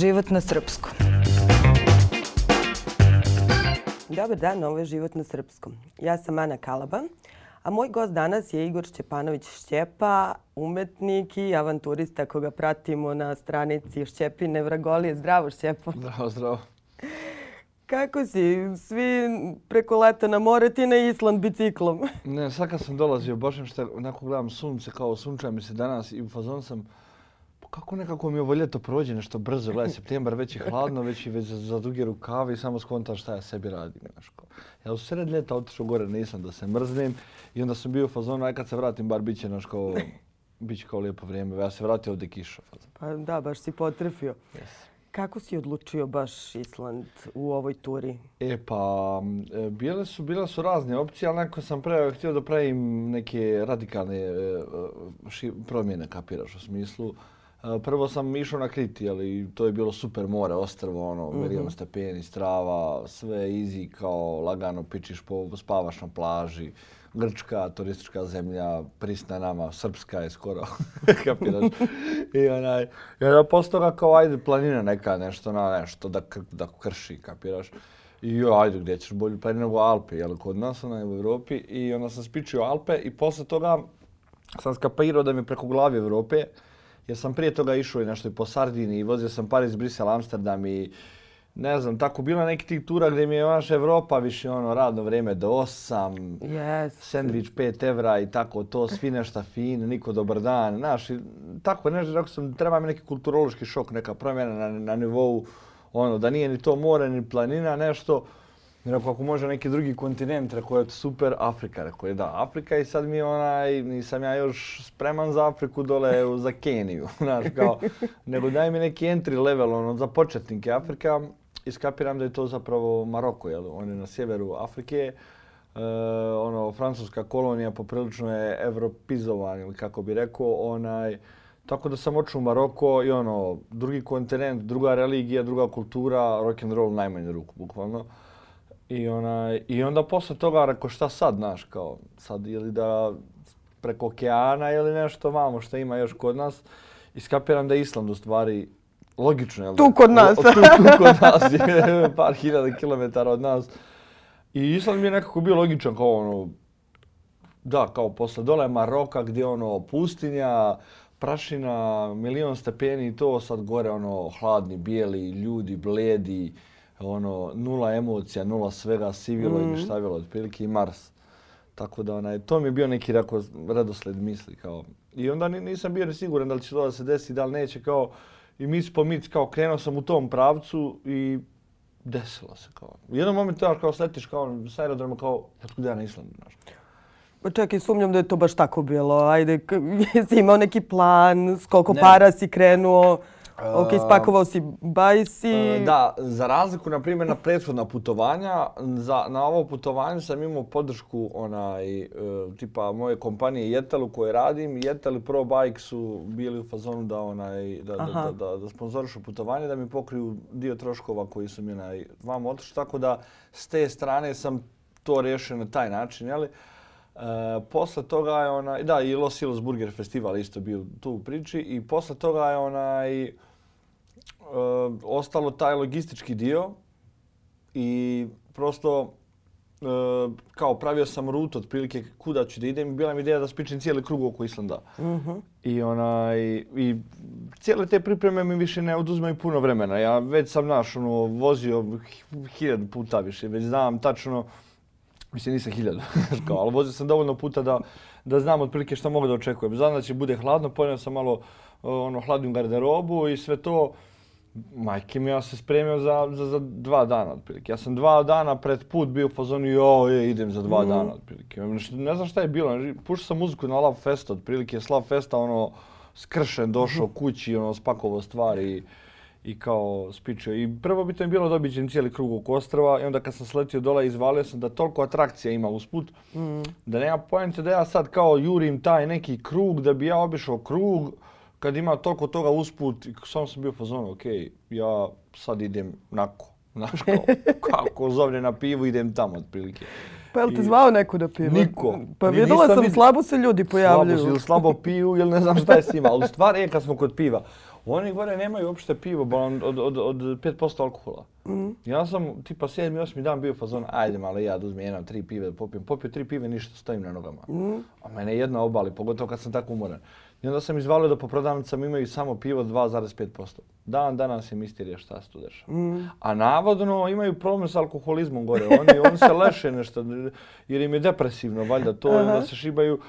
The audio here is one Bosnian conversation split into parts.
život na srpskom. Dobar dan, ovo je život na srpskom. Ja sam Ana Kalaba, a moj gost danas je Igor Šćepanović Šćepa, umetnik i avanturista koga pratimo na stranici Šćepine Vragolije. Zdravo Šćepo. Zdravo, zdravo. Kako si? Svi preko leta na more, ti na Island biciklom. Ne, sad kad sam dolazio, baš što onako gledam sunce, kao sunčaj mi se danas i u fazonu sam, kako nekako mi ovo ljeto prođe nešto brzo, gledaj, septembar već je hladno, već je već za, duge rukave i samo skontam šta ja sebi radim. Znaš, kao. Ja u sred ljeta otišao gore, nisam da se mrznem i onda sam bio u fazonu, aj kad se vratim, bar bit će naš kao, bit će kao lijepo vrijeme. Ja se vratio ovdje kiša. Fazon. Pa da, baš si potrefio. Yes. Kako si odlučio baš Island u ovoj turi? E pa, e, bile su, bile su razne opcije, ali nekako sam pre, htio da pravim neke radikalne e, ši, promjene, kapiraš u smislu. E, prvo sam išao na Kriti, ali to je bilo super more, ostrvo, ono, mm -hmm. milion stepeni, strava, sve easy, kao lagano pičiš po, spavaš na plaži. Grčka, turistička zemlja, prisna nama, srpska je skoro, kapiraš. I onaj, i onda posle toga kao ajde planina neka nešto, na nešto da, da krši, kapiraš. I jo, ajde, gdje ćeš bolju planinu nego Alpe, jel, kod nas, onaj, u Evropi. I onda sam spičio Alpe i posle toga sam skapirao da mi preko glavi Evrope, jer sam prije toga išao i nešto i po Sardini i vozio sam Paris, Brisel, Amsterdam i ne znam, tako bila neki tih tura gdje mi je vaša Evropa više ono radno vrijeme do 8, yes. sandvič 5 evra i tako to, svi nešto fin, niko dobar dan, znaš, i tako nešto, rekao sam, treba mi neki kulturološki šok, neka promjena na, na nivou, ono, da nije ni to more, ni planina, nešto, Jer ako može neki drugi kontinent, rekao je super, Afrika. Rekao je da, Afrika i sad mi onaj, nisam ja još spreman za Afriku dole za Keniju, znaš, kao, nego daj mi neki entry level, ono, za početnike Afrika iskapiram da je to zapravo Maroko, jel? On je na sjeveru Afrike. E, ono, francuska kolonija poprilično je evropizovan, ili kako bi rekao, onaj, tako da sam očeo u Maroko i ono, drugi kontinent, druga religija, druga kultura, rock and roll najmanje ruku, bukvalno. I, onaj, I onda posle toga rekao šta sad, znaš, kao, sad ili da preko okeana ili nešto mamo što ima još kod nas. Iskapiram da je Island u stvari logično, jel? Tu kod nas. tu, tu kod nas, je par hiljada kilometara od nas. I Island mi je nekako bio logičan kao ono, da, kao posle dole Maroka gdje ono pustinja, prašina, milion stepeni i to sad gore ono hladni, bijeli, ljudi, bledi, ono nula emocija, nula svega, sivilo mm -hmm. i štavilo, otprilike i Mars. Tako da onaj, to mi je bio neki rako, redosled misli kao. I onda nisam bio ni siguran da li će to da se desi, da li neće kao i mis po mic kao krenuo sam u tom pravcu i desilo se kao. U jednom momentu ja kao sletiš kao s aerodroma kao otkud ja na Islandu, znaš. Pa čekaj, sumnjam da je to baš tako bilo. Ajde, jesi imao neki plan, s koliko ne. para si krenuo? Ok, spakovao si bajsi. E, da, za razliku, na primjer, na prethodna putovanja, za, na ovo putovanje sam imao podršku onaj, e, tipa moje kompanije Jetel u kojoj radim. Jetel i Pro Bike su bili u fazonu da, onaj, da, da, da, da, da sponzorišu putovanje, da mi pokriju dio troškova koji su mi onaj, vam otišli. Tako da, s te strane sam to riješio na taj način, jeli? Uh, posle toga je ona, da, i Los Ilos Burger Festival isto bio tu u priči i posle toga je onaj, uh, ostalo taj logistički dio i prosto uh, kao pravio sam rutu otprilike kuda ću da idem. Bila mi ideja da spičem cijeli krug oko Islanda. Uh mhm. -huh. I, onaj, I cijele te pripreme mi više ne oduzmaju puno vremena. Ja već sam naš, ono, vozio hiljadu puta više. Već znam tačno, mislim nisam hiljadu, kao, ali vozio sam dovoljno puta da, da znam otprilike što mogu da očekujem. Znam da će bude hladno, ponio sam malo ono, hladnu garderobu i sve to. Majke mi, ja se spremio za, za, za dva dana, otprilike. Ja sam dva dana pred put bio u fazonu, jo, je, idem za dva mm. dana, otprilike. Ne znam šta je bilo, pušao sam muziku na Love Fest, otprilike, Slav Festa, ono, skršen, došao mm. kući, ono, spakovo stvari i, i kao spičio. I prvo bi to bilo da obiđem cijeli krug oko ostrava i onda kad sam sletio dole, izvalio sam da toliko atrakcija ima usput, mm. da nema pojente da ja sad kao jurim taj neki krug, da bi ja obišao krug, kad ima toliko toga usput, sam sam bio fazon, ok, ja sad idem nako. Znaš, kao, kako zovne na pivu, idem tamo, otprilike. Pa jel te zvao neko da piva? Niko. Pa vidjela sam, vid- slabo se ljudi pojavljuju. Slabo, ili slabo piju ili ne znam šta je s njima. Ali u stvari je kad smo kod piva. Oni gore nemaju uopšte pivo ba, od, od, od, od 5% alkohola. Mhm. Ja sam tipa 7. 8. dan bio fazon, ajde malo ja da uzmem jedan, tri pive da popijem. Popio tri pive, ništa, stojim na nogama. Mhm. A mene jedna obali, pogotovo kad sam tako umoran. I onda sam izvalio da po prodavnicama imaju samo pivo 2,5%. Dan danas je misterija šta se tu dešava. Mhm. A navodno imaju problem s alkoholizmom gore. Oni, oni se leše nešto jer im je depresivno, valjda to, Aha. da se šibaju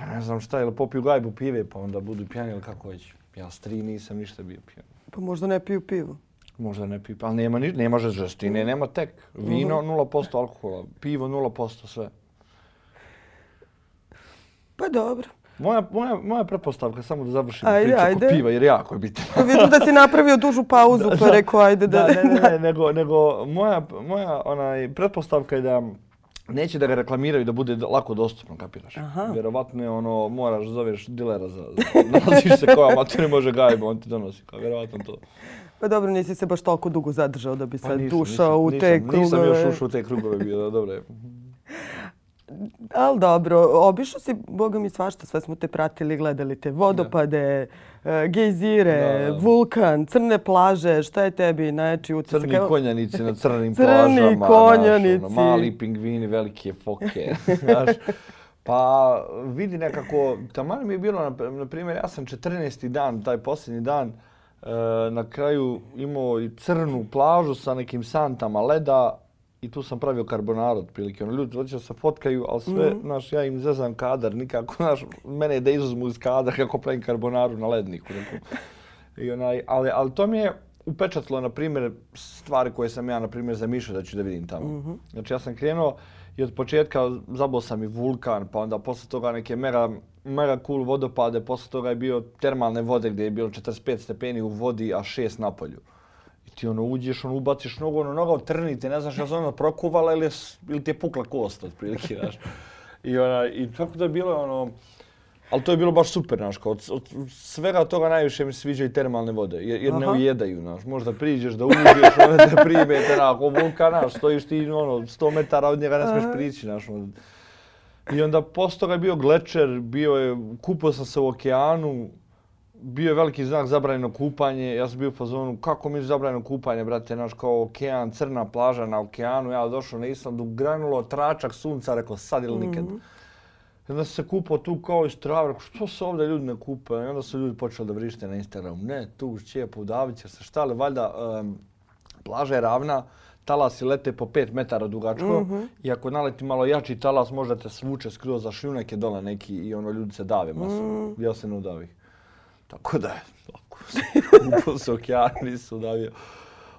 ja ne znam šta, ili popiju gajbu pive pa onda budu pijani ili kako već. Ja s tri nisam ništa bio pijan. Pa možda ne piju pivo. Možda ne piju, ali nema, ni, nema žestine, nema tek. Vino Mhm. 0% alkohola, pivo 0% sve. Pa dobro. Moja, moja, moja pretpostavka, samo da završim Ajde, priču ajde. oko piva, jer jako je bitno. Pa vidim da si napravio dužu pauzu, pa rekao ajde da... Da, ne, ne, ne, nego, nego moja, moja onaj, pretpostavka je da neće da ga reklamiraju da bude lako dostupno, kapiraš? Aha. Vjerovatno je ono, moraš, zoveš dilera za, nalaziš se koja amator ne može gajbu, on ti donosi, kao vjerovatno to. Pa dobro, nisi se baš toliko dugo zadržao da bi Pa sad nisam, ušao u nisam, te nisam, krugove. Nisam još ušao u te krugove bio, da, dobro je. Ali dobro, obišao si, boga mi svašta, sve smo te pratili, gledali te vodopade, e, gejzire, Da, da. vulkan, crne plaže, šta je tebi najjači utisak? Crni Evo, konjanici na crnim Crni plažama, znaš, konjanici. ono, mali pingvini, velike foke, znaš. Pa vidi nekako, taman mi je bilo, na, na primjer, ja sam 14. dan, taj posljednji dan, e, na kraju imao i crnu plažu sa nekim santama leda i tu sam pravio karbonaru otprilike. Ono, ljudi hoće da se fotkaju, ali sve, Mhm. znaš, ja im zezam kadar, nikako, znaš, mene je da izuzmu iz kadra kako pravim karbonaru na ledniku. Neku. I onaj, ali, ali to mi je upečatlilo, na primjer, stvari koje sam ja, na primjer, zamišljao da ću da vidim tamo. Znači, ja sam krenuo i od početka zabao sam i vulkan, pa onda posle toga neke mega, mega cool vodopade, posle toga je bio termalne vode gdje je bilo 45 stepeni u vodi, a 6 na polju. I ti ono uđeš, ono ubaciš nogu, ono noga otrni, ne znaš li se ono prokuvala ili, ili ti je pukla kost, otprilike, znaš. I, ona, I tako da je bilo ono, ali to je bilo baš super, znaš, kao, od, od svega toga najviše mi se sviđaju termalne vode, jer, jer ne ujedaju, znaš, možda priđeš da uđeš, ono te primete, znaš, ko vulkan, znaš, stojiš ti, ono, 100 metara od njega ne smiješ prići, znaš, ono. I onda posto toga je bio glečer, bio je, kupao sam se u okeanu, bio je veliki znak zabranjeno kupanje, ja sam bio u fazonu, kako mi je zabranjeno kupanje, brate, naš kao okean, crna plaža na okeanu, ja došao na Islandu, granulo, tračak sunca, rekao sad ili nikad. I onda se kupao tu kao iz trave, rekao što se ovdje ljudi ne kupaju? I onda su ljudi počeli da vrište na Instagramu, ne, tu ćepo, udavit će se, šta li, valjda, em, plaža je ravna, talasi lete po 5 metara dugačko i ako naleti malo jači talas možda te svuče skroz za šljunak je dole neki i ono ljudi se dave masovno. Ja se ne udavih. Tako da je, ako se okean, nisu udavio.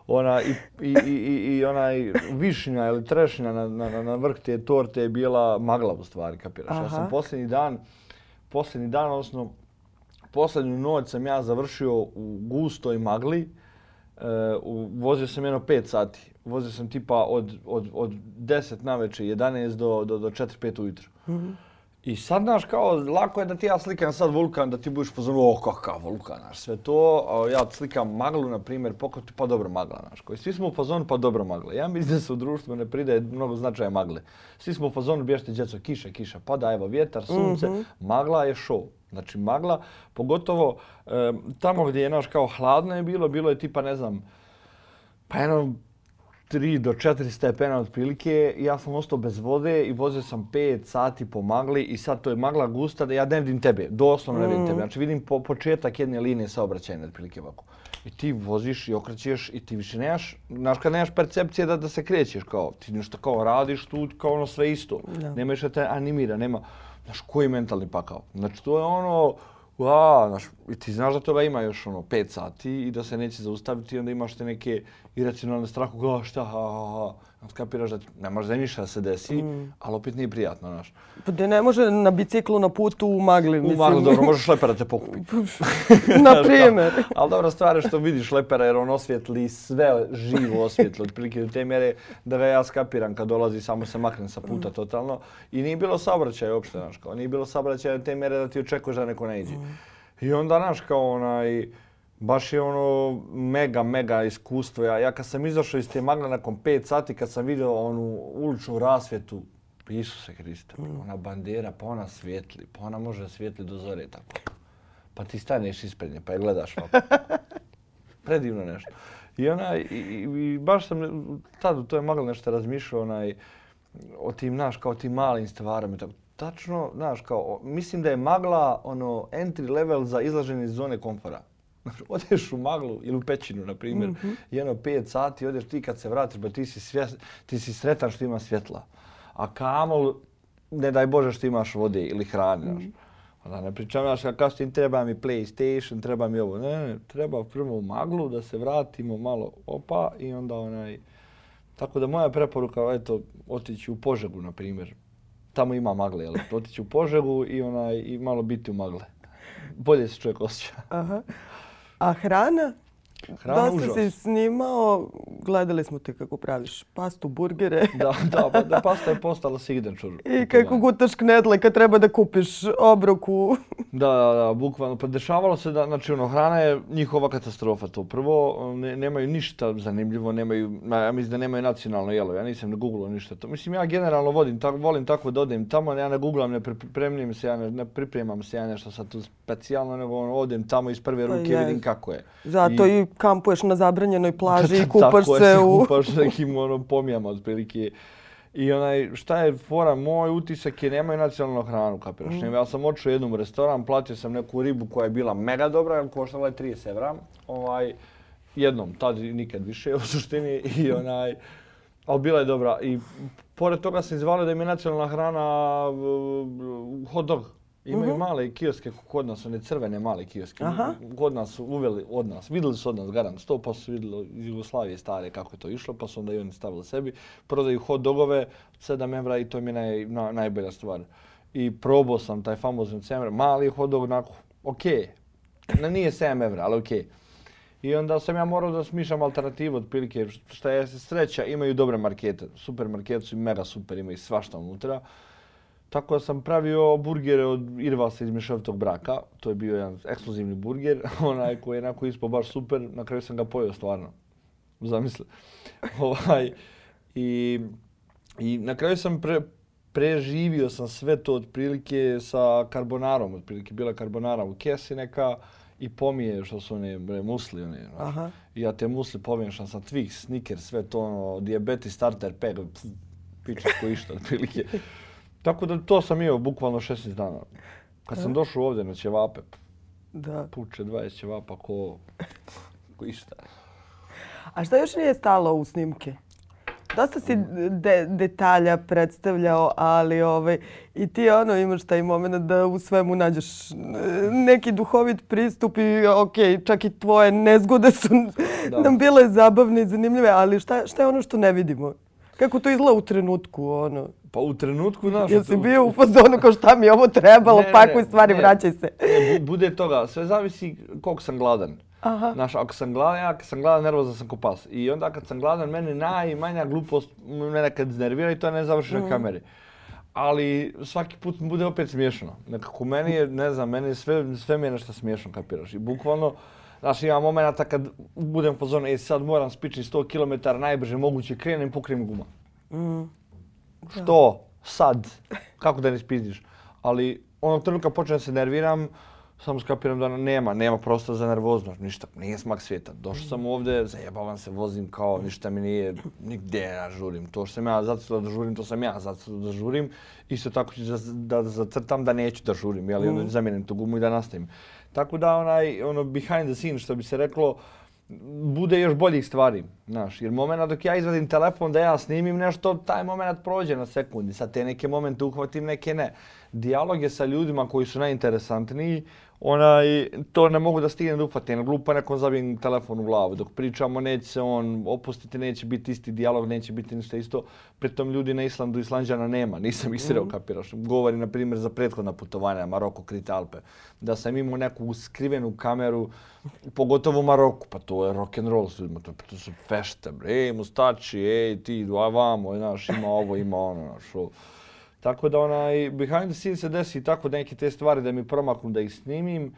Ona, i, i, i, i, onaj višnja ili trešnja na, na, na- na vrh te torte je bila magla u stvari, kapiraš. Ja Aha. sam posljednji dan, posljednji dan, odnosno posljednju noć sam ja završio u gustoj magli. E, u, vozio sam jedno 5 sati. Vozio sam tipa od, od, od 10 na večer, 11 do, do, do 4-5 ujutro. I sad, znaš, kao, lako je da ti ja slikam sad vulkan, da ti budeš pozorno, o, kakav vulkan, znaš, sve to. A ja slikam maglu, na primjer, pokoti, pa dobro magla, znaš, koji svi smo u fazonu, pa dobro magla. Ja mislim da se u društvu ne pridaje mnogo značaja magle. Svi smo u fazonu, bježite djeco, kiša, kiša, pada, evo, vjetar, sunce, magla je show. Znači, magla, pogotovo e, tamo gdje je, naš, kao hladno je bilo, bilo je tipa, ne znam, pa jedno 3 do 4 stepena otprilike. Ja sam ostao bez vode i vozio sam 5 sati po magli i sad to je magla gusta da ja ne vidim tebe, doslovno ne vidim tebe. Znači vidim po početak jedne linije saobraćajne otprilike ovako. I ti voziš i okrećeš i ti više nemaš, znaš kad nemaš percepcije da, da se krećeš kao, ti nešto kao radiš tu kao ono sve isto. Da. Nema više te animira, nema, znaš koji mentalni pakao. Znači to je ono, Ua, znaš, i ti znaš da toga ima još ono 5 sati i da se neće zaustaviti i onda imaš te neke iracionalne strahu, gledaj šta, ha, ha, ha. Skapiraš da ne može da ništa se desi, ali opet nije prijatno, znaš. Pa da ne može na biciklu na putu u magli, U mislim. maglu, dobro, možeš lepera te pokupi. na primjer. Ali dobra stvar je što vidiš lepera jer on osvjetli sve živo osvjetlo, otprilike do te mjere da ga ja skapiram kad dolazi, samo se maknem sa puta totalno. I nije bilo saobraćaja uopšte, znaš, kao nije bilo saobraćaja do te mjere da ti očekuješ da neko ne iđe. I onda, znaš, kao onaj, baš je ono mega, mega iskustvo. Ja, ja kad sam izašao iz te magle nakon 5 sati, kad sam vidio onu uličnu rasvjetu, Isuse Hriste, mm. ona bandera, pa ona svijetli, pa ona može svijetli do zore tako. Pa ti staneš ispred nje, pa je gledaš malo. Predivno nešto. I, ona, i, i, baš sam tad u toj magli nešto razmišljao onaj, o tim, naš, kao tim malim stvarama. Tako, tačno, znaš, kao, mislim da je magla ono entry level za izlaženje iz zone komfora. odeš u maglu ili u pećinu, na primjer, mm -hmm. jedno pet sati, odeš ti kad se vratiš, ba ti si, svjes, ti si sretan što ima svjetla. A kamol, ne daj Bože što imaš vode ili hrane. Mm -hmm. Da ne pričam, kao što im treba mi PlayStation, treba mi ovo. Ne, ne, treba prvo u maglu da se vratimo malo opa i onda onaj... Tako da moja preporuka, eto, otići u Požegu, na primjer. Tamo ima magle, jel? Otići u Požegu i, onaj, i malo biti u magle. Bolje se čovjek osjeća. Aha. A hrana? Hrana Dosta si snimao, gledali smo te kako praviš pastu, burgere. da, da, pa, da pasta je postala signature. I kako gutaš knedle kad treba da kupiš obroku. da, da, da, bukvalno. Pa dešavalo se da, znači, ono, hrana je njihova katastrofa to. Prvo, ne, nemaju ništa zanimljivo, nemaju, ja mislim da nemaju nacionalno jelo. Ja nisam na Google ništa to. Mislim, ja generalno vodim, tak, volim tako da odem tamo, ja ne googlam, ne pripremim se, ja ne, ne pripremam se ja nešto sad tu specijalno, nego ono, odem tamo iz prve pa ruke, pa vidim kako je. Zato i, i kampuješ na zabranjenoj plaži i kupaš se se u... kupaš nekim ono, pomijama otprilike. I onaj, šta je fora, moj utisak je nemaju nacionalnu hranu, kapiraš. Mm. Ja sam očeo jednom u restoran, platio sam neku ribu koja je bila mega dobra, koštala je 30 evra. Ovaj, jednom, tad nikad više u suštini. I onaj, ali bila je dobra. I pored toga sam izvalio da im je nacionalna hrana hot dog. Imaju uh -huh. male kioske kod nas, one crvene male kioske. Aha. Kod nas su uveli od nas, videli su od nas garant, sto pa su videli iz Jugoslavije stare kako je to išlo, pa su onda i oni stavili sebi. Prodaju hot dogove, 7 evra i to mi je naj, na, najbolja stvar. I probao sam taj famozni 7 evra, mali hot dog, onako, okej. Okay. Ne, nije 7 evra, ali okej. Okay. I onda sam ja morao da smišljam alternativu od prilike, što je sreća, imaju dobre markete. Supermarkete su mega super, imaju svašta unutra. Tako da sam pravio burgere od Irvasa iz Mišovitog braka. To je bio jedan ekskluzivni burger, onaj koji je onako ispao baš super. Na kraju sam ga pojeo stvarno. Zamisli. ovaj, i, I na kraju sam pre, preživio sam sve to otprilike sa karbonarom. Otprilike bila karbonara u kesi neka i pomije što su one bre, musli. One, Aha. I ja te musli pomiješam sa Twix, Snickers, sve to ono, diabetes starter pack, piče ko išta otprilike. Tako da to sam imao bukvalno 16 dana. Kad sam došao ovdje na ćevape, da. puče 20 ćevapa ko, ko išta. A šta još nije stalo u snimke? Dosta si de, detalja predstavljao, ali ovaj, i ti ono imaš taj moment da u svemu nađeš neki duhovit pristup i ok, čak i tvoje nezgode su da. nam bile zabavne i zanimljive, ali šta, šta je ono što ne vidimo? Kako to izgleda u trenutku? Ono? Pa u trenutku, znaš... Jel si bio u fazonu kao šta mi je ovo trebalo, ne, pakuj stvari, ne, vraćaj se. Ne, bude toga, sve zavisi koliko sam gladan. Aha. Znaš, ako sam gladan, ja sam gladan, nervozan sam ko pas. I onda kad sam gladan, meni najmanja glupost me nekad znervira i to ne završi na mm. kameri. Ali svaki put mi bude opet smiješno. Nekako meni je, ne znam, meni sve, sve mi je nešto smiješno, kapiraš. I bukvalno, Znaš, ima momenta kad budem po zonu, e, sad moram spičiti 100 km najbrže moguće, krenem i pokrijem guma. Mm. Što? Sad? Kako da ne spizdiš? Ali onog trenutka počnem da se nerviram, samo skapiram da nema, nema prosto za nervoznost, ništa, nije smak svijeta. Došao sam ovdje, zajebavam se, vozim kao, ništa mi nije, nigdje ja žurim. To što sam ja zato da žurim, to sam ja zato da žurim. Isto tako ću da, da zacrtam da neću da žurim, jel, mm. zamijenim tu gumu i da nastavim. Tako da onaj ono behind the scene što bi se reklo bude još boljih stvari, znaš. Jer moment dok ja izvadim telefon da ja snimim nešto, taj moment prođe na sekundi. Sad te neke momente uhvatim, neke ne. Dialog je sa ljudima koji su najinteresantniji, onaj, to ne mogu da stignem da ufatim. Glupa nekom zabijem telefon u glavu. Dok pričamo, neće se on opustiti, neće biti isti dijalog, neće biti ništa isto. Pritom ljudi na Islandu, Islandžana nema, nisam ih sreo, mm -hmm. kapiraš. Govori, na primjer, za prethodna putovanja, Maroko, Krite, Alpe. Da sam imao neku skrivenu kameru, pogotovo u Maroku, pa to je rock and roll s ljudima, to, to su fešte, bre, ej, mustači, ej, ti, dva vamo, znaš, ima ovo, ima ono, znaš, Tako da onaj behind the scenes se desi tako da neke te stvari da mi promaknu da ih snimim.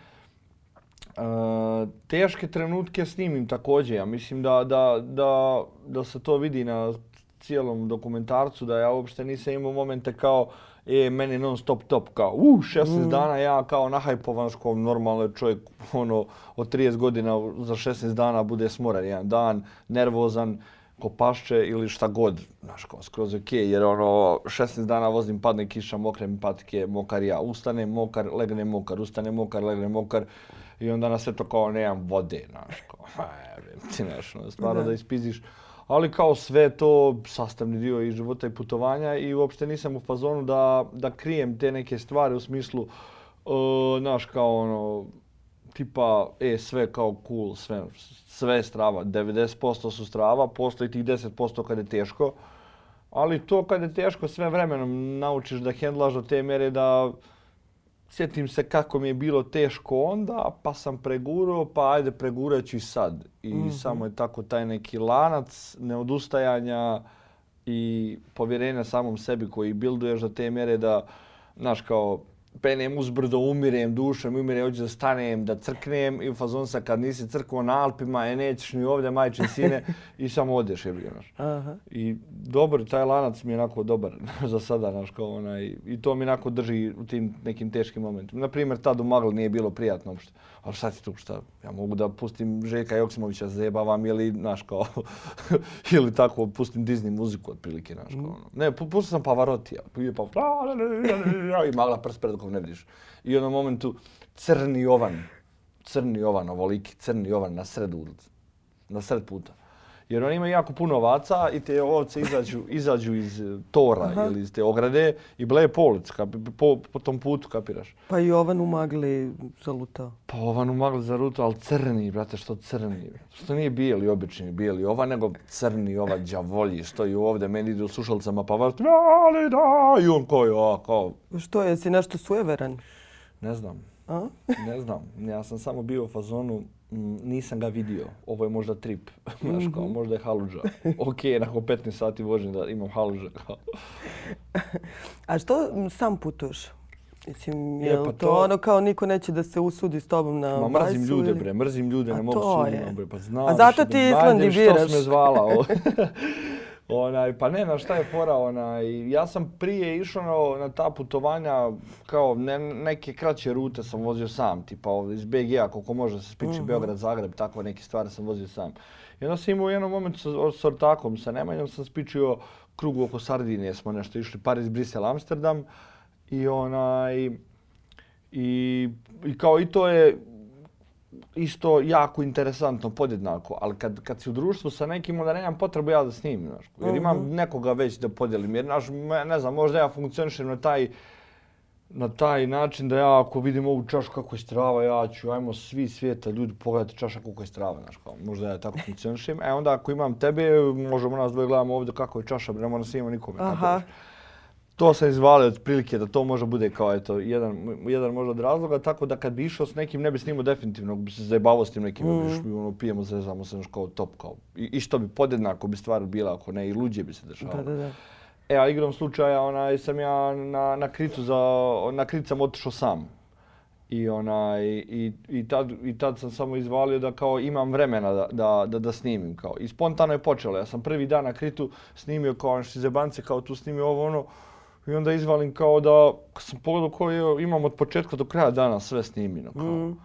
Uh, teške trenutke snimim također. Ja mislim da, da, da, da se to vidi na cijelom dokumentarcu, da ja uopšte nisam imao momente kao e, meni non stop top, kao u, 16 mm. dana ja kao nahajpovan, što normalno čovjek ono, od 30 godina za 16 dana bude smoran jedan dan, nervozan, ko pašće ili šta god, znaš, kao skroz ok, jer ono, 16 dana vozim, padne kiša, mokre mi patike, mokar ja, ustane mokar, legne mokar, ustane mokar, legne mokar, i onda na sve to kao nemam vode, znaš, kao, ti znaš, ono, stvarno da, da ispiziš. Ali kao sve to sastavni dio i života i putovanja i uopšte nisam u fazonu da, da krijem te neke stvari u smislu, uh, znaš, kao ono, tipa, e, sve kao cool, sve, sve strava, 90% su strava, postoji tih 10% kad je teško, ali to kad je teško sve vremenom naučiš da hendlaš do te mere da sjetim se kako mi je bilo teško onda, pa sam pregurao, pa ajde pregurat ću i sad. I mm -hmm. samo je tako taj neki lanac neodustajanja i povjerenja samom sebi koji bilduješ do te mere da, znaš, kao, penem uzbrdo, umirem dušom, umirem, hoću da stanem, da crknem i fazon sa kad nisi crkvo na Alpima, e nećeš ni ovdje, majče sine, i samo odeš, je. Aha. I dobro, taj lanac mi je onako dobar za sada, znaš, kao onaj, i to mi onako drži u tim nekim teškim momentima. Naprimjer, tad u Magli nije bilo prijatno uopšte. Ali šta ti tu, šta? Ja mogu da pustim Žeka Joksimovića, zajebavam ili, znaš, kao, ili tako, pustim Disney muziku, otprilike, znaš, kao, ono. Ne, pustio sam Pavarotti, ja, pa, i Magla prst pred ne vidiš. I u momentu crni Jovan, crni Jovan, ovoliki crni Jovan na sred ulici, na sred puta. Jer oni imaju jako puno ovaca i te ovce izađu, izađu iz e, tora Aha. ili iz te ograde i bleje po ulici, kapi, po, po tom putu, kapiraš. Pa i Jovan u magli zaluta. Pa Jovan u magli zaluta, ali crni, brate, što crni. Što nije bijeli, obični bijeli ova, nego crni ova džavolji, stoji ovde, meni ide u slušalcama, pa vas, ali da, i on ko je, kao. Što je, si nešto sujeveran? Ne znam. A? ne znam, ja sam samo bio u fazonu, nisam ga vidio. Ovo je možda trip. Znaš, kao, mhm. možda je haluđa. ok, nakon 15 sati vožnje da imam haluđa. A što sam putuješ? Mislim, je, pa to, to ono kao niko neće da se usudi s tobom na Ma, mrzim ljude, bre, mrzim ljude, ne mogu suditi. Pa znaš, A zato ti Islandi biraš. Što si me zvala? Onaj, pa ne, na šta je fora, onaj, ja sam prije išao na, na ta putovanja, kao ne, neke kraće rute sam vozio sam, tipa ovdje iz BG-a, koliko može se spiči uh mhm. -huh. Beograd, Zagreb, tako neke stvari sam vozio sam. I onda sam imao jednom momentu sa, s ortakom, sa Nemanjom sam spičio krug oko Sardinije, smo nešto išli, Paris, Brisel, Amsterdam. I onaj, i, i kao i to je, isto jako interesantno, podjednako, ali kad, kad si u društvu sa nekim, onda nemam potrebu ja da snimim, znaš, jer imam uh mhm. -huh. nekoga već da podijelim, jer, znaš, ne znam, možda ja funkcionišem na taj, na taj način da ja ako vidim ovu čašu kako je strava, ja ću, ajmo svi svijeta ljudi pogledati čaša kako je strava, znaš, kao, možda ja tako funkcionišem. E onda ako imam tebe, možemo nas dvoje gledamo ovdje kako je čaša, ne moram snimati nikome. Aha to se izvali od prilike da to može bude kao eto, jedan, jedan možda od razloga, tako da kad bi išao s nekim ne bi snimao definitivno, bi se zajebavao s tim nekim, mm. bi ono, pijemo, zezamo se kao top, kao. I, I što bi podjednako bi stvar bila, ako ne, i luđe bi se dešavalo. Da, da, da. E, a igrom slučaja, onaj, sam ja na, na kricu za, na kricu sam otišao sam. I, onaj, i, i, tad, I tad sam samo izvalio da kao imam vremena da, da, da, da snimim. Kao. I spontano je počelo. Ja sam prvi dan na kritu snimio kao ono što zebance, kao tu snimio ovo ono. I onda izvalim kao da sam pogledao koji imam od početka do kraja dana sve snimino. Kao. Mm.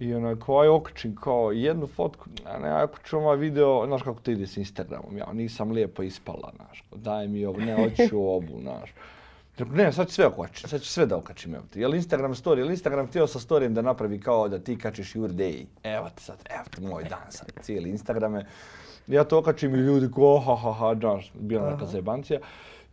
I onako, aj okačim kao jednu fotku, a ne, ako ću ovaj video, znaš kako to ide s Instagramom, ja nisam lijepo ispala, znaš, daj mi ovo, ne, hoću ovu, znaš. Ne, sad ću sve okačim, sad ću sve da okačim, evo ti. Je li Instagram story, je li Instagram htio sa storyem da napravi kao da ti kačiš your day? Evo ti sad, evo ti moj dan sad, cijeli Instagrame. Ja to okačim i ljudi ko, ha, ha, ha, znaš, bila neka zebancija.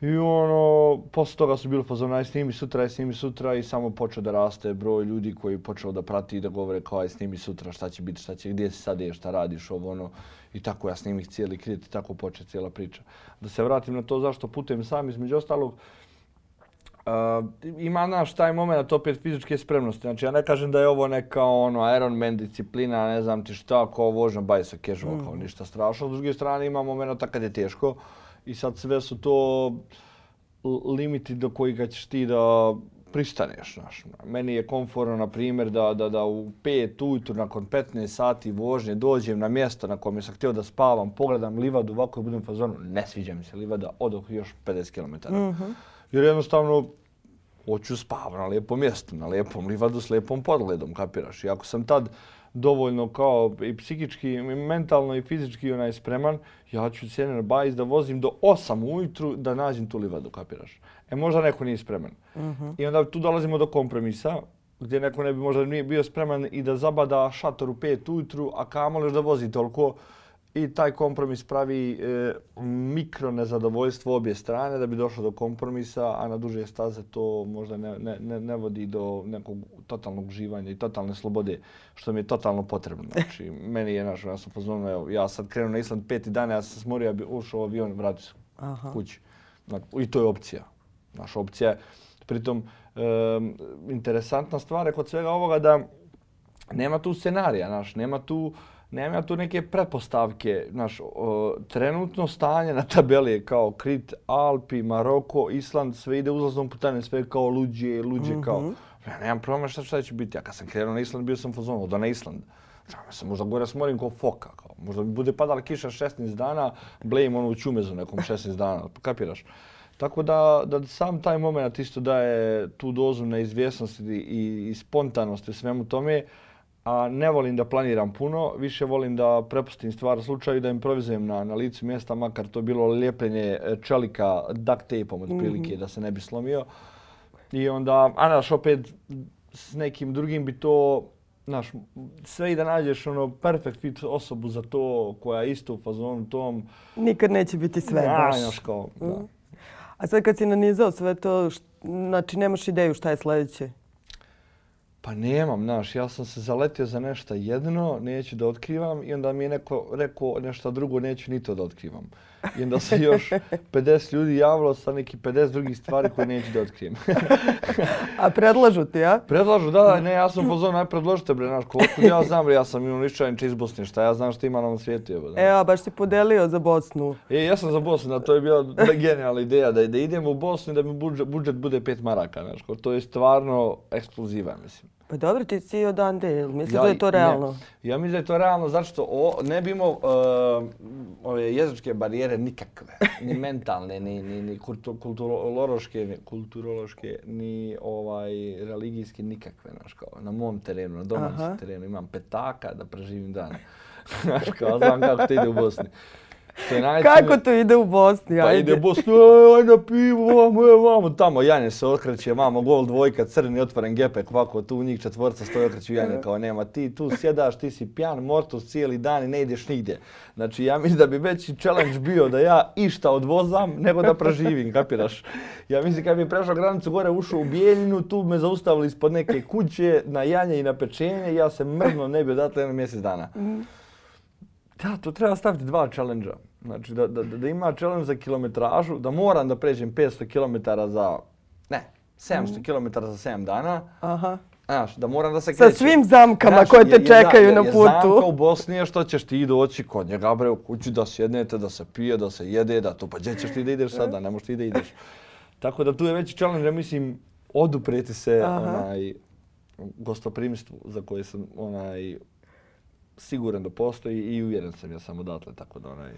I ono, posle toga su bili fazon, aj snimi sutra, aj snimi sutra i samo počeo da raste broj ljudi koji počeo da prati i da govore kao aj snimi sutra, šta će biti, šta će, gdje si sad je, šta radiš, ovo ono. I tako ja snimih cijeli kredit i tako poče cijela priča. Da se vratim na to zašto putujem sam, između ostalog, Uh, ima naš taj moment opet fizičke spremnosti. Znači ja ne kažem da je ovo neka ono Ironman disciplina, ne znam ti šta, kao vožem bajsa casual, mm. kao ništa strašno. S druge strane ima moment kad je teško. Uh, i sad sve su to limiti do kojih ćeš ti da pristaneš, znaš. Meni je komforno, na primjer, da, da, da u 5 ujutru nakon 15 sati vožnje dođem na mjesto na kojem sam htio da spavam, pogledam livadu ovako i budem fazonu, ne sviđa mi se livada, odoh još 50 km. Mm -hmm. Jer jednostavno, hoću spavam na lijepom mjestu, na lijepom livadu s lijepom podgledom, kapiraš. I ako sam tad dovoljno kao i psihički, i mentalno i fizički onaj spreman, ja ću cijene na bajs da vozim do 8 ujutru da nađem tu livadu, kapiraš. E možda neko nije spreman. Uh mhm. -huh. I onda tu dolazimo do kompromisa, gdje neko ne bi možda nije bio spreman i da zabada šator u 5 ujutru, a kamoli da vozi toliko, i taj kompromis pravi e, mikro nezadovoljstvo obje strane da bi došlo do kompromisa, a na duže staze to možda ne, ne, ne, ne vodi do nekog totalnog živanja i totalne slobode, što mi je totalno potrebno. Znači, meni je naš, ja sam pozvano, evo, ja sad krenuo na Island peti dana, ja sam smorio, ja bi ušao u avion, vratio se kući. Znači, I to je opcija. Naša opcija je, pritom, e, interesantna stvar je kod svega ovoga da nema tu scenarija, naš, nema tu nemam ja tu neke pretpostavke. Znaš, o, trenutno stanje na tabeli je kao Krit, Alpi, Maroko, Island, sve ide uzlaznom putanje, sve kao luđe, luđe mm -hmm. kao... Ja nemam problema šta, šta će biti. Ja kad sam krenuo na Island, bio sam fazon, oda na Island. Ja sam možda gore smorim kao foka. Kao. Možda bi bude padala kiša 16 dana, blame ono u čumezu nekom 16 dana, kapiraš? Tako da, da sam taj moment isto daje tu dozu neizvjesnosti i, i spontanosti svemu tome a ne volim da planiram puno, više volim da prepustim stvar slučaju da improvizujem na, na licu mjesta, makar to bilo lijepljenje e, čelika duct tapeom od prilike mm -hmm. da se ne bi slomio. I onda, a naš opet s nekim drugim bi to, naš, sve i da nađeš ono perfect fit osobu za to koja je isto u fazonu tom. Nikad neće biti sve ja, baš. Naš, kao, mm. da. A sad kad si nanizao sve to, znači nemaš ideju šta je sljedeće? Pa nemam, znaš, ja sam se zaletio za nešto jedno, neću da otkrivam i onda mi je neko rekao nešto drugo, neću ni to da otkrivam. I onda se još 50 ljudi javilo sa neki 50 drugih stvari koje neću da otkrijem. A predlažu ti, ja? Predlažu, da, da, ne, ja sam pozor, naj predložite, bre, znaš, koliko ja znam, ja sam ličajniče iz Bosne, šta ja znam što ima na ovom svijetu. Jebo, e, a baš si podelio za Bosnu. E, ja sam za Bosnu, da, to je bila genijalna ideja, da, da idemo u Bosnu i da mi budžet, budžet bude pet maraka, znaš, to je stvarno eksploziva, mislim. Pa dobro, ti si odande, mislim ja, da je to realno. Ne, ja mislim da je to realno, zato što o, ne bi imao uh, ove jezičke barijere nikakve, ni mentalne, ni, ni, ni kulturološke, ni, kulturološke, ni ovaj, religijske, nikakve. Znaš, kao, na mom terenu, na domaćem terenu imam petaka da preživim dan. znaš, kao, znam kako to ide u Bosni. Kako to ide u Bosni? Pa ide u Bosni, aj na pivo, vamo, vamo, tamo Janje se okreće, vamo, gol dvojka, crni, otvoren gepek, ovako, tu njih četvorca stoji okreću Janje, kao nema, ti tu sjedaš, ti si pjan, mortos cijeli dan i ne ideš nigdje. Znači, ja mislim da bi veći challenge bio da ja išta odvozam, nego da preživim, kapiraš? Ja mislim kad bi prešao granicu gore, ušao u Bijeljinu, tu me zaustavili ispod neke kuće, na Janje i na pečenje, ja se mrzno ne bi odatle jedno mjesec dana. Mhm. Da, to treba staviti dva challenge-a. Znači da, da, da ima challenge za kilometražu, da moram da pređem 500 km za, ne, 700 mm. km za 7 dana. Aha. Znaš, da moram da se krećem. Sa svim zamkama Znaš, koje te je, čekaju je, je, na putu. Je zamka u Bosni je što ćeš ti doći kod njega, bre, u kući da sjednete, da se pije, da se jede, da to, pa gdje ćeš ti da ideš sada, ne možeš ti da ideš. Tako da tu je veći challenge, ja mislim, odupreti se Aha. onaj gostoprimstvu za koje sam onaj siguran da postoji i uvjeren sam ja sam odatle, tako da onaj...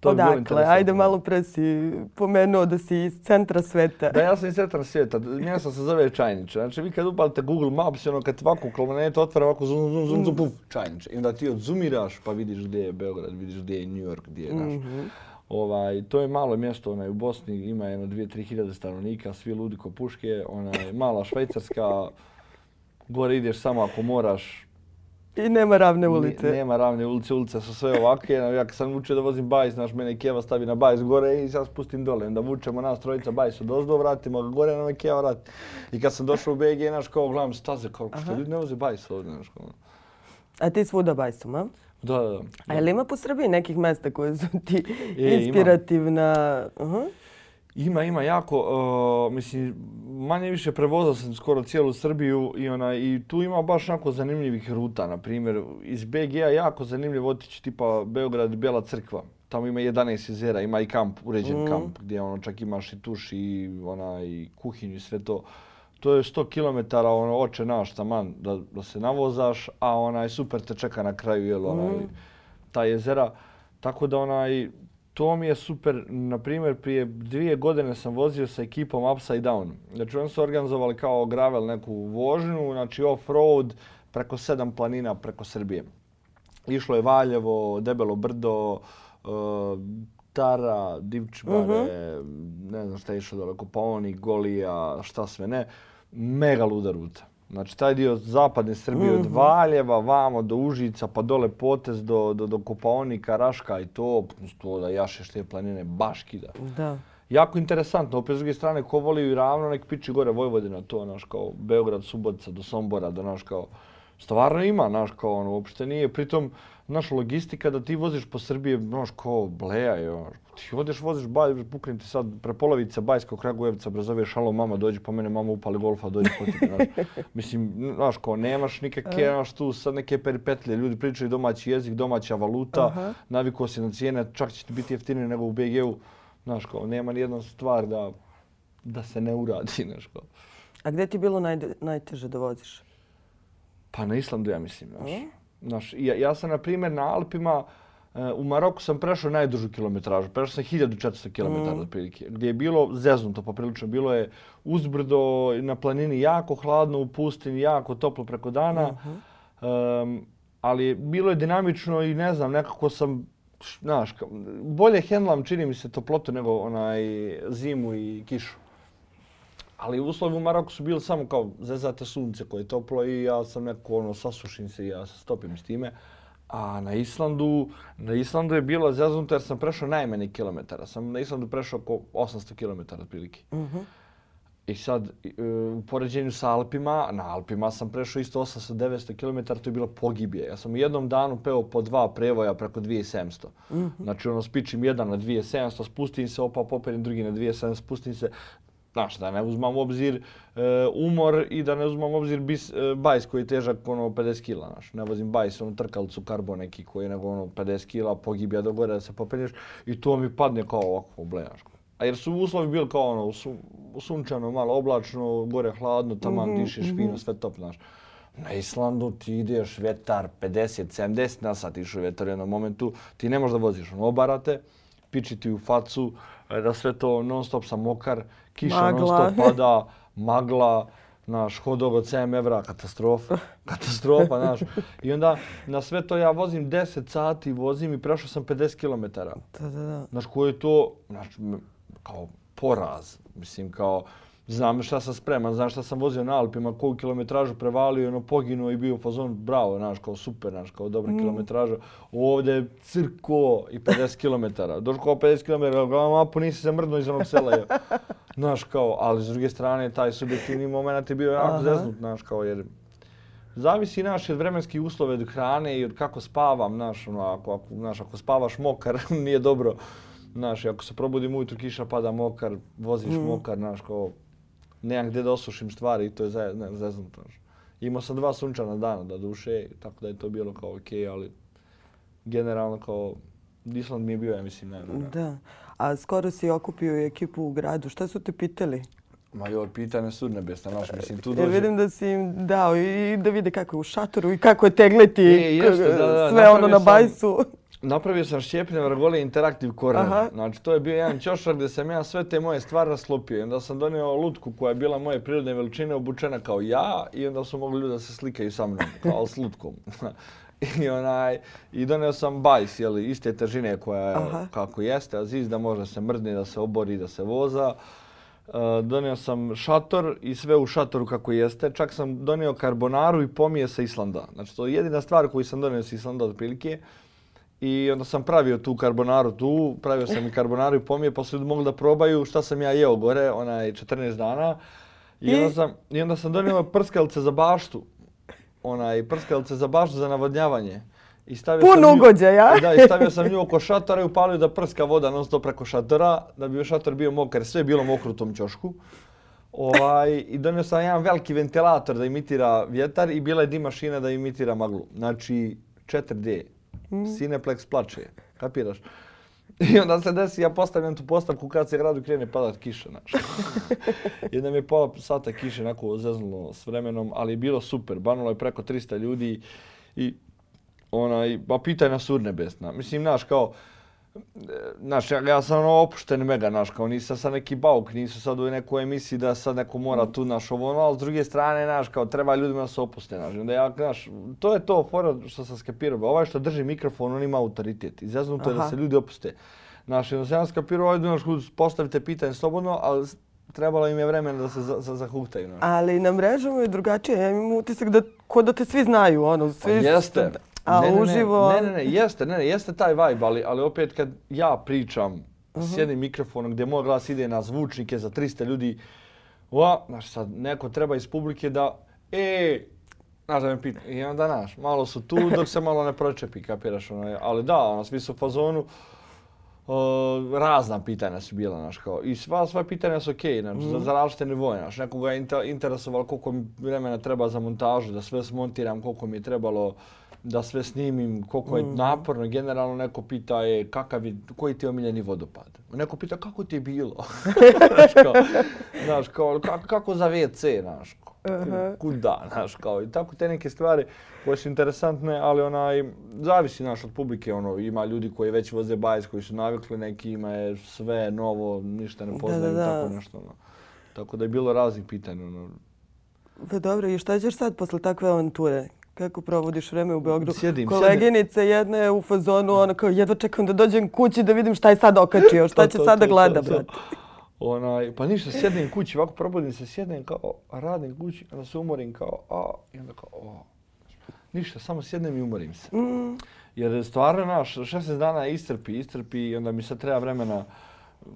To Odakle? Ajde malo pre si pomenuo da si iz centra sveta. Da, ja sam iz centra sveta. Mjesto se zove Čajniče. Znači, vi kad upalite Google Maps, ono, kad ovako planetu otvara ovako zum, zum, zum, zum, puf, Čajniče. I onda ti odzumiraš pa vidiš gdje je Beograd, vidiš gdje je New York, gdje je naš. Mm -hmm. Ovaj, to je malo mjesto onaj, u Bosni, ima jedno dvije, tri hiljade stanovnika, svi ludi ko puške, onaj, mala švajcarska, gore ideš samo ako moraš, I nema ravne ulice. Ni, nema ravne ulice, ulice su sve ovakve. Ja kad sam učio da vozim bajs, znaš, mene Keva stavi na bajs gore i sad spustim dole. Onda vučemo nas trojica bajs od ozdo, vratimo ga gore, na me Keva vrati. I kad sam došao u BG, znaš, kao gledam staze, kao što ljudi ne voze bajs ovdje, znaš, kao. A ti svuda bajsom, a? Da, da, da. A je li ima po Srbiji nekih mesta koje su ti e, inspirativna? Ima. Uh -huh. Ima, ima jako, uh, mislim, manje više prevozao sam skoro cijelu Srbiju i ona i tu ima baš jako zanimljivih ruta, na primjer, iz BG-a jako zanimljiv otići tipa Beograd, Bela crkva. Tamo ima 11 jezera, ima i kamp, uređen mm. kamp, gdje ono čak imaš i tuš i ona i kuhinju i sve to. to je 100 km ono, oče naš taman da, da se navozaš, a onaj super te čeka na kraju, jel, onaj, mm. ta jezera. Tako da onaj, to mi je super. Na primjer, prije dvije godine sam vozio sa ekipom Upside Down. Znači, oni su organizovali kao gravel neku vožnju, znači off-road, preko sedam planina preko Srbije. Išlo je Valjevo, Debelo brdo, uh, Tara, Divčibare, uh mhm. -huh. ne znam šta je išlo dole, Kopaonik, Golija, šta sve ne. Mega luda ruta. Znači, taj dio zapadne Srbije mm -hmm. od mhm. Valjeva, vamo do Užica, pa dole potez do, do, do Kopaonika, Raška i to, to da jašeš te planine, baš kida. Da. Jako interesantno, opet s druge strane, ko voli i ravno, nek piči gore Vojvodina, to, naš, kao Beograd, Subotica, do Sombora, do, naš, kao, stvarno ima, naš, kao ono, uopšte nije. Pritom, naša logistika da ti voziš po Srbiji, znaš, kao bleja ono, ti odeš, voziš baj, puknem ti sad prepolovica Bajska, Kragujevca, brazoveš, halo, mama, dođi po mene, mama upali golfa, dođi po ti, znaš. Mislim, znaš, kao, nemaš nikakve, znaš, tu sad neke peripetlje, ljudi pričaju domaći jezik, domaća valuta, uh -huh. naviko si na cijene, čak će ti biti jeftinije nego u BG-u, znaš, kao, nema ni jedna stvar da, da se ne uradi, znaš, kao. A gdje ti bilo naj, najteže da voziš? Pa na Islandu, ja mislim, znaš. Uh Znaš, ja, ja sam, na primjer, na Alpima, uh, u Maroku sam prešao najdužu kilometražu. Prešao sam 1400 km mm. otprilike, gdje je bilo zeznuto poprilično. Bilo je uzbrdo na planini jako hladno, u pustinji jako toplo preko dana. Mm -hmm. um, ali bilo je dinamično i ne znam, nekako sam, znaš, bolje hendlam čini mi se toplotu nego onaj zimu i kišu. Ali uslovi u Maroku su bili samo kao zezate sunce koje je toplo i ja sam neko ono sasušim se i ja se stopim s time. A na Islandu, na Islandu je bilo zeznuto jer sam prešao najmanje kilometara. Sam na Islandu prešao oko 800 km otprilike. Mm -hmm. I sad, e, u poređenju sa Alpima, na Alpima sam prešao isto 800-900 km, to je bilo pogibije. Ja sam u jednom danu peo po dva prevoja preko 2700. Mm -hmm. Znači, ono, spičim jedan na 2700, spustim se, opa, poperim drugi na 2700, spustim se znaš, da ne uzmam u obzir e, umor i da ne uzmam u obzir bis, e, bajs koji je težak ono 50 kila, znaš. Ne vozim bajs, ono trkalcu karbo neki koji je nego ono 50 kila, pogibija do gore da se popenješ i to mi padne kao ovako, blejaš. A jer su uslovi bili kao ono, su, sunčano, malo oblačno, gore hladno, tamo mm -hmm, dišeš mm -hmm. fino, sve top, znaš. Na Islandu ti ideš vetar 50, 70 na sat išao vetar u jednom momentu, ti ne možeš da voziš, ono, obarate, piči ti u facu, da sve to non stop sam mokar, kiša magla. non stop pada, magla, naš hodog od 7 evra, katastrofa, katastrofa, naš. I onda na sve to ja vozim 10 sati, vozim i prešao sam 50 km. Da, da, da. Znaš, koji je to, znaš, kao poraz, mislim, kao, znam šta sam spreman, znam šta sam vozio na Alpima, koju kilometražu prevalio, ono, poginuo i bio u fazonu, bravo, znaš, kao super, znaš, kao dobra mm. kilometraža. Ovdje je crko i 50 km. Došao kao 50 km, gledam mapu, nisi se mrdno iz onog sela. Je. Znaš, kao, ali s druge strane, taj subjektivni moment je bio jako zeznut, znaš, kao, jer zavisi naš od vremenskih uslove od hrane i od kako spavam, znaš, ono, ako, ako, znaš, ako spavaš mokar, nije dobro. Znaš, ako se probudim ujutru, kiša pada mokar, voziš mm. mokar, znaš, kao, nemam gdje da osušim stvari i to je zeznuto. Imao sam dva sunčana dana da duše, tako da je to bilo kao okej, okay, ali generalno kao Island mi je bio, ja mislim, najbolji. Da. A skoro si okupio ekipu u gradu. Šta su te pitali? Ma joj, pitanje su nebesna, naš, mislim, tu dođe... Ja vidim da si im dao i da vide kako je u šatoru i kako je tegleti e, jeste, da, da, sve ono na bajsu. Napravio sam Šćepine Vrgoli Interactive Corner. Aha. Znači, to je bio jedan ćošar gdje sam ja sve te moje stvari raslopio. I onda sam donio lutku koja je bila moje prirodne veličine, obučena kao ja i onda su mogli ljudi da se slikaju sa mnom, kao s lutkom. I onaj i donio sam bajs, je li, iste težine koja je Aha. kako jeste, aziz da može se mrdni, da se obori, da se voza. Uh, donio sam šator i sve u šatoru kako jeste. Čak sam donio karbonaru i pomije sa Islanda. Znači, to je jedina stvar koju sam donio sa Islanda od prilike. I onda sam pravio tu karbonaru tu, pravio sam i karbonaru i pomije, pa su ljudi mogli da probaju šta sam ja jeo gore, onaj 14 dana. I onda sam, i onda sam donio prskalice za baštu, onaj prskalice za baštu za navodnjavanje. I stavio Pun sam ugođaja. Nju, da, i stavio sam nju oko šatora i upalio da prska voda non stop preko šatora, da bi šator bio mokar, sve je bilo mokro u tom ćošku. Ovaj, I donio sam jedan veliki ventilator da imitira vjetar i bila je dim mašina da imitira maglu. Znači 4D. Mm. Cineplex plače, kapiraš? I onda se desi, ja postavljam tu postavku kad se gradu krene padat kiša, znaš. I onda mi je pola sata kiše onako zeznulo s vremenom, ali je bilo super. Banulo je preko 300 ljudi i onaj, pa pitaj nas urnebesna. Mislim, znaš, kao, Znaš, ja, ja sam ono opušten mega, znaš, kao nisam sad neki bauk, nisu sad u nekoj emisiji da sad neko mora tu, znaš, ovo ono, ali s druge strane, znaš, kao treba ljudima da se opuste, znaš, onda ja, znaš, to je to fora što sam skapirao, ovaj što drži mikrofon, on ima autoritet, izaznuto je da se ljudi opuste. Znaš, onda sam skapirao, ovaj, znaš, postavite pitanje slobodno, ali trebalo im je vremena da se za, za, zahuktaju. Znaš. Ali na mrežama je drugačije, ja imam utisak da, ko da te svi znaju, ono, svi... Pa jeste, A ne, uživo... Ne, ne, ne, jeste, ne, ne, jeste taj vibe, ali, ali opet kad ja pričam uh -huh. s jednim mikrofonom gdje moj glas ide na zvučnike za 300 ljudi, ova, znaš, sad neko treba iz publike da, e, znaš da me pita, i onda, znaš, malo su tu dok se malo ne pročepi, kapiraš, ono, ali da, ono, svi su u fazonu, Uh, razna pitanja su bila, znaš, kao, i sva, sva pitanja su okej, okay, mm. za, za različite nivoje, znaš, nekoga je inter, interesovalo koliko mi vremena treba za montažu, da sve smontiram, koliko mi je trebalo, da sve snimim, koliko je mm. naporno. Generalno neko pita je kakav je, koji ti je omiljeni vodopad. Neko pita kako ti je bilo. znaš, kao, znaš, kao, kako, kako za WC, znaš, uh -huh. kuda, znaš, kao, i tako te neke stvari koje su interesantne, ali onaj, zavisi, naš od publike, ono, ima ljudi koji već voze bajs, koji su navikli, neki ima je sve novo, ništa ne poznaju, da, da, da. tako nešto, ono. Tako da je bilo raznih pitanja, ono. Pa dobro, i šta ćeš sad posle takve avanture? Kako provodiš vreme u Beogradu? Sjedim, Koleginice jedne je u fazonu, ona kao jedva čekam da dođem kući da vidim šta je sad okačio, šta će sada gleda, brate. Onaj, pa ništa, sjedim kući, ovako probudim se, sjedim kao, radim kući, onda se umorim kao, a, i onda kao, o. Ništa, samo sjednem i umorim se. Mm. Jer stvarno, naš, 16 dana istrpi, istrpi i onda mi sad treba vremena,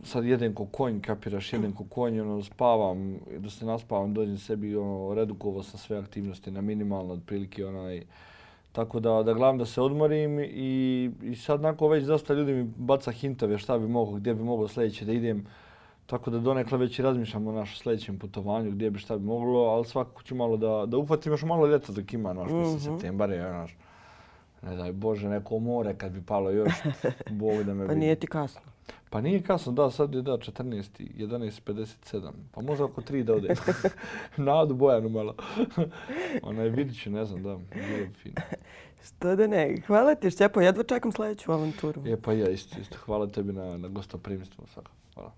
sad jedem ko konj, kapiraš, jedem ko konj, ono, spavam, da se naspavam, dođem sebi, ono, redukovo sam sve aktivnosti na minimalno, otprilike, onaj, tako da, da gledam da se odmorim i, i sad nakon već dosta ljudi mi baca hintove šta bi mogao, gdje bi mogao sljedeće da idem, tako da donekle već i razmišljam o našem sljedećem putovanju, gdje bi šta bi moglo, ali svakako ću malo da, da ufatim još malo ljeta dok ima, naš, mm -hmm. septembar je, naš, ne daj Bože, neko more kad bi palo još, Bog da me Pa nije ti kasno. Pa nije kasno, da, sad je da, 14. 11.57. Pa možda oko 3 da ode. Nadu Bojanu malo. Ona je vidit ne znam, da, bilo fino. Što da ne, hvala ti Šćepo, jedva čekam sljedeću avanturu. Je, pa ja isto, isto. Hvala tebi na, na gostoprimstvu. Hvala.